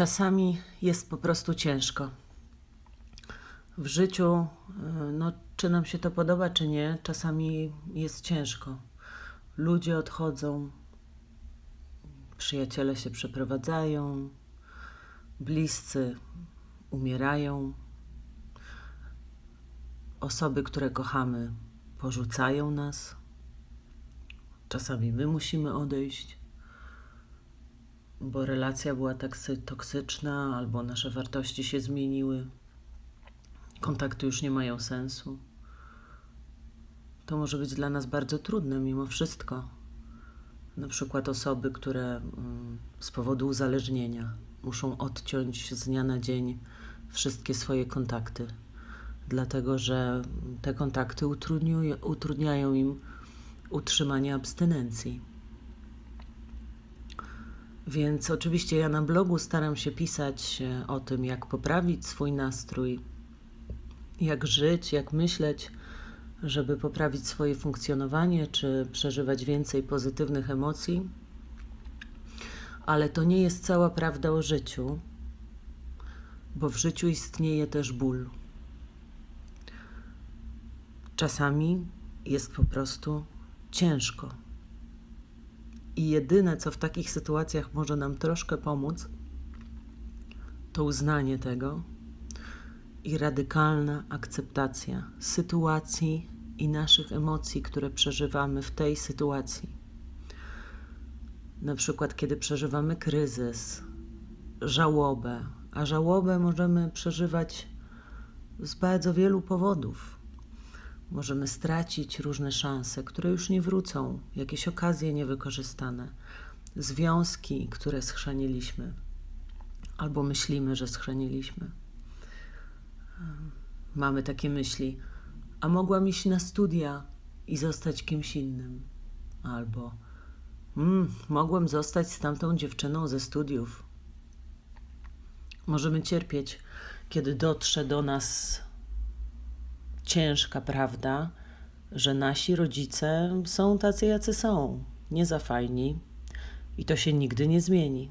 Czasami jest po prostu ciężko. W życiu, y, no, czy nam się to podoba, czy nie, czasami jest ciężko. Ludzie odchodzą, przyjaciele się przeprowadzają, bliscy umierają, osoby, które kochamy, porzucają nas. Czasami my musimy odejść bo relacja była tak toksyczna, albo nasze wartości się zmieniły, kontakty już nie mają sensu. To może być dla nas bardzo trudne mimo wszystko. Na przykład osoby, które mm, z powodu uzależnienia muszą odciąć z dnia na dzień wszystkie swoje kontakty, dlatego że te kontakty utrudniają im utrzymanie abstynencji. Więc oczywiście ja na blogu staram się pisać e, o tym, jak poprawić swój nastrój, jak żyć, jak myśleć, żeby poprawić swoje funkcjonowanie, czy przeżywać więcej pozytywnych emocji. Ale to nie jest cała prawda o życiu, bo w życiu istnieje też ból. Czasami jest po prostu ciężko. I jedyne, co w takich sytuacjach może nam troszkę pomóc, to uznanie tego i radykalna akceptacja sytuacji i naszych emocji, które przeżywamy w tej sytuacji. Na przykład, kiedy przeżywamy kryzys, żałobę, a żałobę możemy przeżywać z bardzo wielu powodów Możemy stracić różne szanse, które już nie wrócą, jakieś okazje niewykorzystane, związki, które schrzaniliśmy, albo myślimy, że schrzaniliśmy. Mamy takie myśli, a mogłam iść na studia i zostać kimś innym, albo mm, mogłem zostać z tamtą dziewczyną ze studiów. Możemy cierpieć, kiedy dotrze do nas ciężka prawda, że nasi rodzice są tacy, jacy są, nie za fajni i to się nigdy nie zmieni.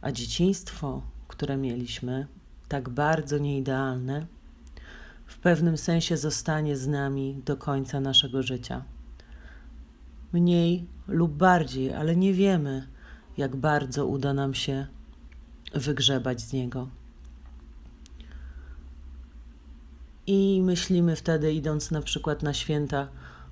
A dzieciństwo, które mieliśmy, tak bardzo nieidealne, w pewnym sensie zostanie z nami do końca naszego życia. Mniej lub bardziej, ale nie wiemy, jak bardzo uda nam się wygrzebać z niego. I myślimy wtedy, idąc na przykład na święta,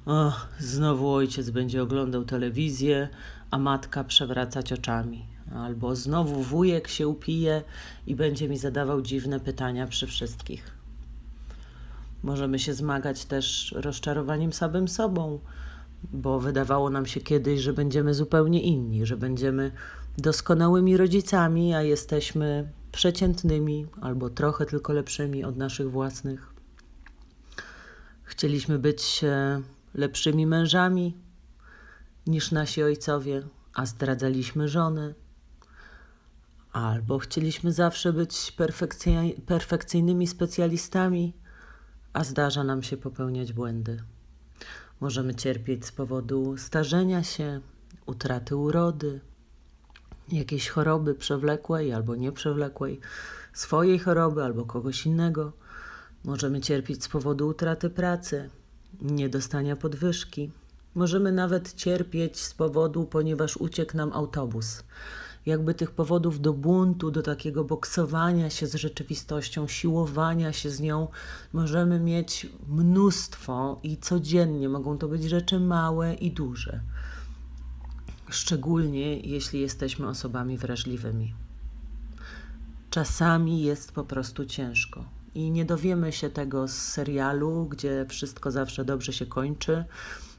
o, znowu ojciec będzie oglądał telewizję, a matka przewracać oczami. Albo znowu wujek się upije i będzie mi zadawał dziwne pytania przy wszystkich. Możemy się zmagać też rozczarowaniem samym sobą, bo wydawało nam się kiedyś, że będziemy zupełnie inni, że będziemy doskonałymi rodzicami, a jesteśmy przeciętnymi albo trochę tylko lepszymi od naszych własnych. Chcieliśmy być e, lepszymi mężami niż nasi ojcowie, a zdradzaliśmy żony. Albo chcieliśmy zawsze być perfekcyjnymi specjalistami, a zdarza nam się popełniać błędy. Możemy cierpieć z powodu starzenia się, utraty urody, jakiejś choroby przewlekłej albo nieprzewlekłej, swojej choroby albo kogoś innego. Możemy cierpieć z powodu utraty pracy, niedostania podwyżki. Możemy nawet cierpieć z powodu, ponieważ uciekł nam autobus. Jakby tych powodów do buntu, do takiego boksowania się z rzeczywistością, siłowania się z nią, możemy mieć mnóstwo i codziennie mogą to być rzeczy małe i duże. Szczególnie jeśli jesteśmy osobami wrażliwymi. Czasami jest po prostu ciężko i nie dowiemy się tego z serialu, gdzie wszystko zawsze dobrze się kończy.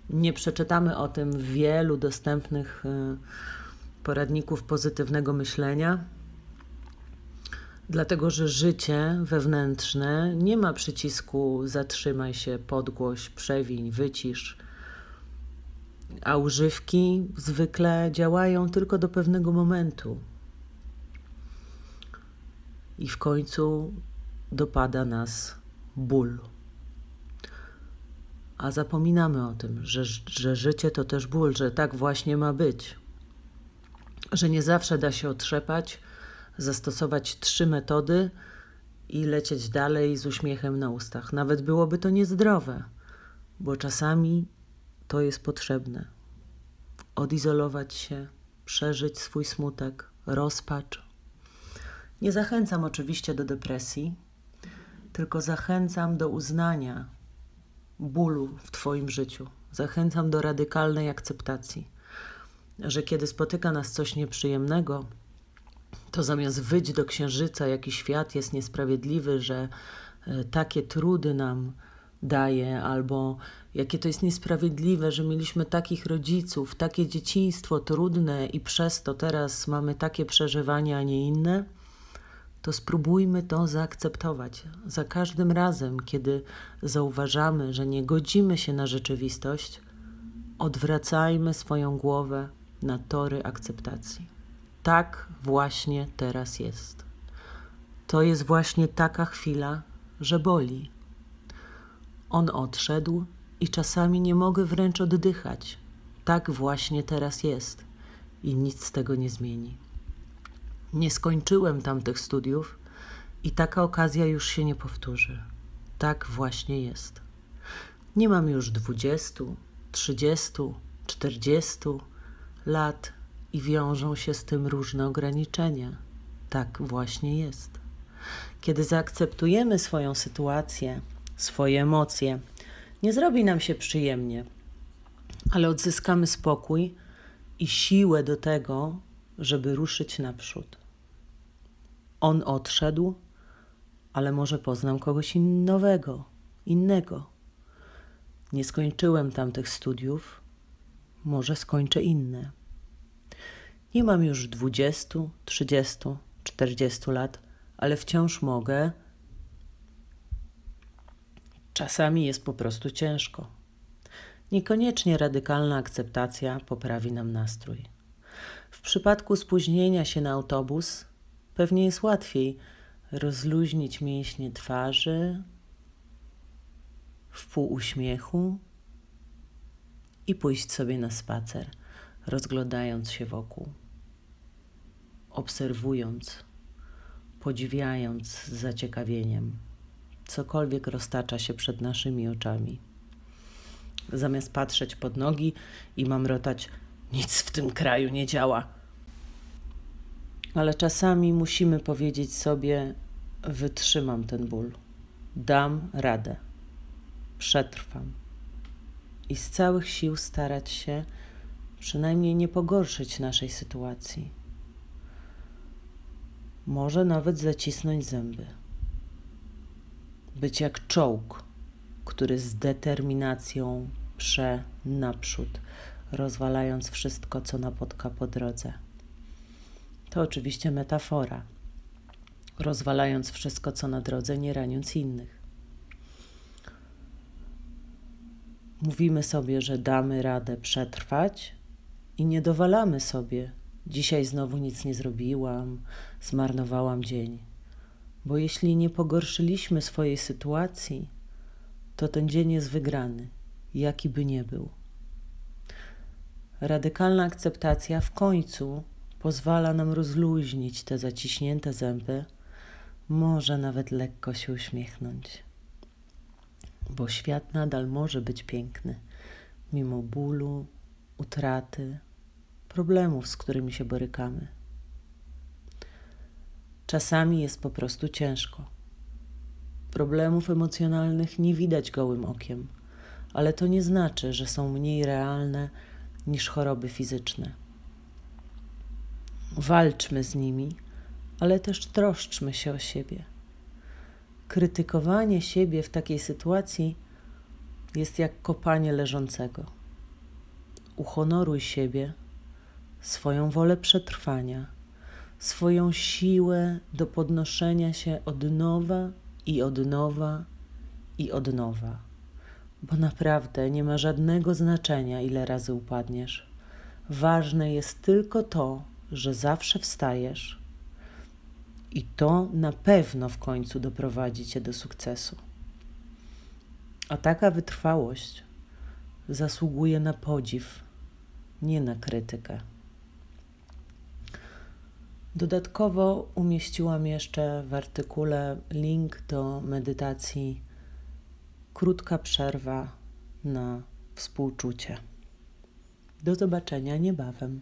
Nie przeczytamy o tym w wielu dostępnych y, poradników pozytywnego myślenia, dlatego że życie wewnętrzne nie ma przycisku zatrzymaj się, podgłoś, przewiń, wycisz. A używki zwykle działają tylko do pewnego momentu. I w końcu dopada nas ból. A zapominamy o tym, że, że życie to też ból, że tak właśnie ma być. Że nie zawsze da się otrzepać, zastosować trzy metody i lecieć dalej z uśmiechem na ustach. Nawet byłoby to niezdrowe, bo czasami to jest potrzebne. Odizolować się, przeżyć swój smutek, rozpacz. Nie zachęcam oczywiście do depresji, tylko zachęcam do uznania bólu w Twoim życiu. Zachęcam do radykalnej akceptacji, że kiedy spotyka nas coś nieprzyjemnego, to zamiast wyjść do księżyca, jaki świat jest niesprawiedliwy, że e, takie trudy nam daje, albo jakie to jest niesprawiedliwe, że mieliśmy takich rodziców, takie dzieciństwo trudne i przez to teraz mamy takie przeżywania, a nie inne, to spróbujmy to zaakceptować. Za każdym razem, kiedy zauważamy, że nie godzimy się na rzeczywistość, odwracajmy swoją głowę na tory akceptacji. Tak właśnie teraz jest. To jest właśnie taka chwila, że boli. On odszedł i czasami nie mogę wręcz oddychać. Tak właśnie teraz jest i nic z tego nie zmieni. Nie skończyłem tamtych studiów i taka okazja już się nie powtórzy. Tak właśnie jest. Nie mam już dwudziestu, trzydziestu, czterdziestu lat i wiążą się z tym różne ograniczenia. Tak właśnie jest. Kiedy zaakceptujemy swoją sytuację, swoje emocje, nie zrobi nam się przyjemnie, ale odzyskamy spokój i siłę do tego, żeby ruszyć naprzód. On odszedł, ale może poznam kogoś innowego, innego. Nie skończyłem tamtych studiów, może skończę inne. Nie mam już dwudziestu, trzydziestu, czterdziestu lat, ale wciąż mogę. Czasami jest po prostu ciężko. Niekoniecznie radykalna akceptacja poprawi nam nastrój. W przypadku spóźnienia się na autobus pewnie jest łatwiej rozluźnić mięśnie twarzy w pół uśmiechu i pójść sobie na spacer, rozglądając się wokół obserwując, podziwiając z zaciekawieniem cokolwiek roztacza się przed naszymi oczami. Zamiast patrzeć pod nogi i mamrotać, nic w tym kraju nie działa. Ale czasami musimy powiedzieć sobie: Wytrzymam ten ból, dam radę, przetrwam. I z całych sił starać się przynajmniej nie pogorszyć naszej sytuacji może nawet zacisnąć zęby. Być jak czołg, który z determinacją prze naprzód, rozwalając wszystko, co napotka po drodze. To oczywiście metafora, rozwalając wszystko, co na drodze, nie raniąc innych. Mówimy sobie, że damy radę przetrwać i nie dowalamy sobie, Dzisiaj znowu nic nie zrobiłam, zmarnowałam dzień. Bo jeśli nie pogorszyliśmy swojej sytuacji, to ten dzień jest wygrany, jaki by nie był. Radykalna akceptacja w końcu pozwala nam rozluźnić te zaciśnięte zęby, może nawet lekko się uśmiechnąć. Bo świat nadal może być piękny, mimo bólu, utraty, problemów, z którymi się borykamy. Czasami jest po prostu ciężko. Problemów emocjonalnych nie widać gołym okiem, ale to nie znaczy, że są mniej realne niż choroby fizyczne. Walczmy z nimi, ale też troszczmy się o siebie. Krytykowanie siebie w takiej sytuacji jest jak kopanie leżącego. Uhonoruj siebie swoją wolę przetrwania, swoją siłę do podnoszenia się od nowa i od nowa i od nowa. Bo naprawdę nie ma żadnego znaczenia, ile razy upadniesz. Ważne jest tylko to, że zawsze wstajesz, i to na pewno w końcu doprowadzi cię do sukcesu. A taka wytrwałość zasługuje na podziw, nie na krytykę. Dodatkowo umieściłam jeszcze w artykule link do medytacji Krótka przerwa na współczucie. Do zobaczenia niebawem.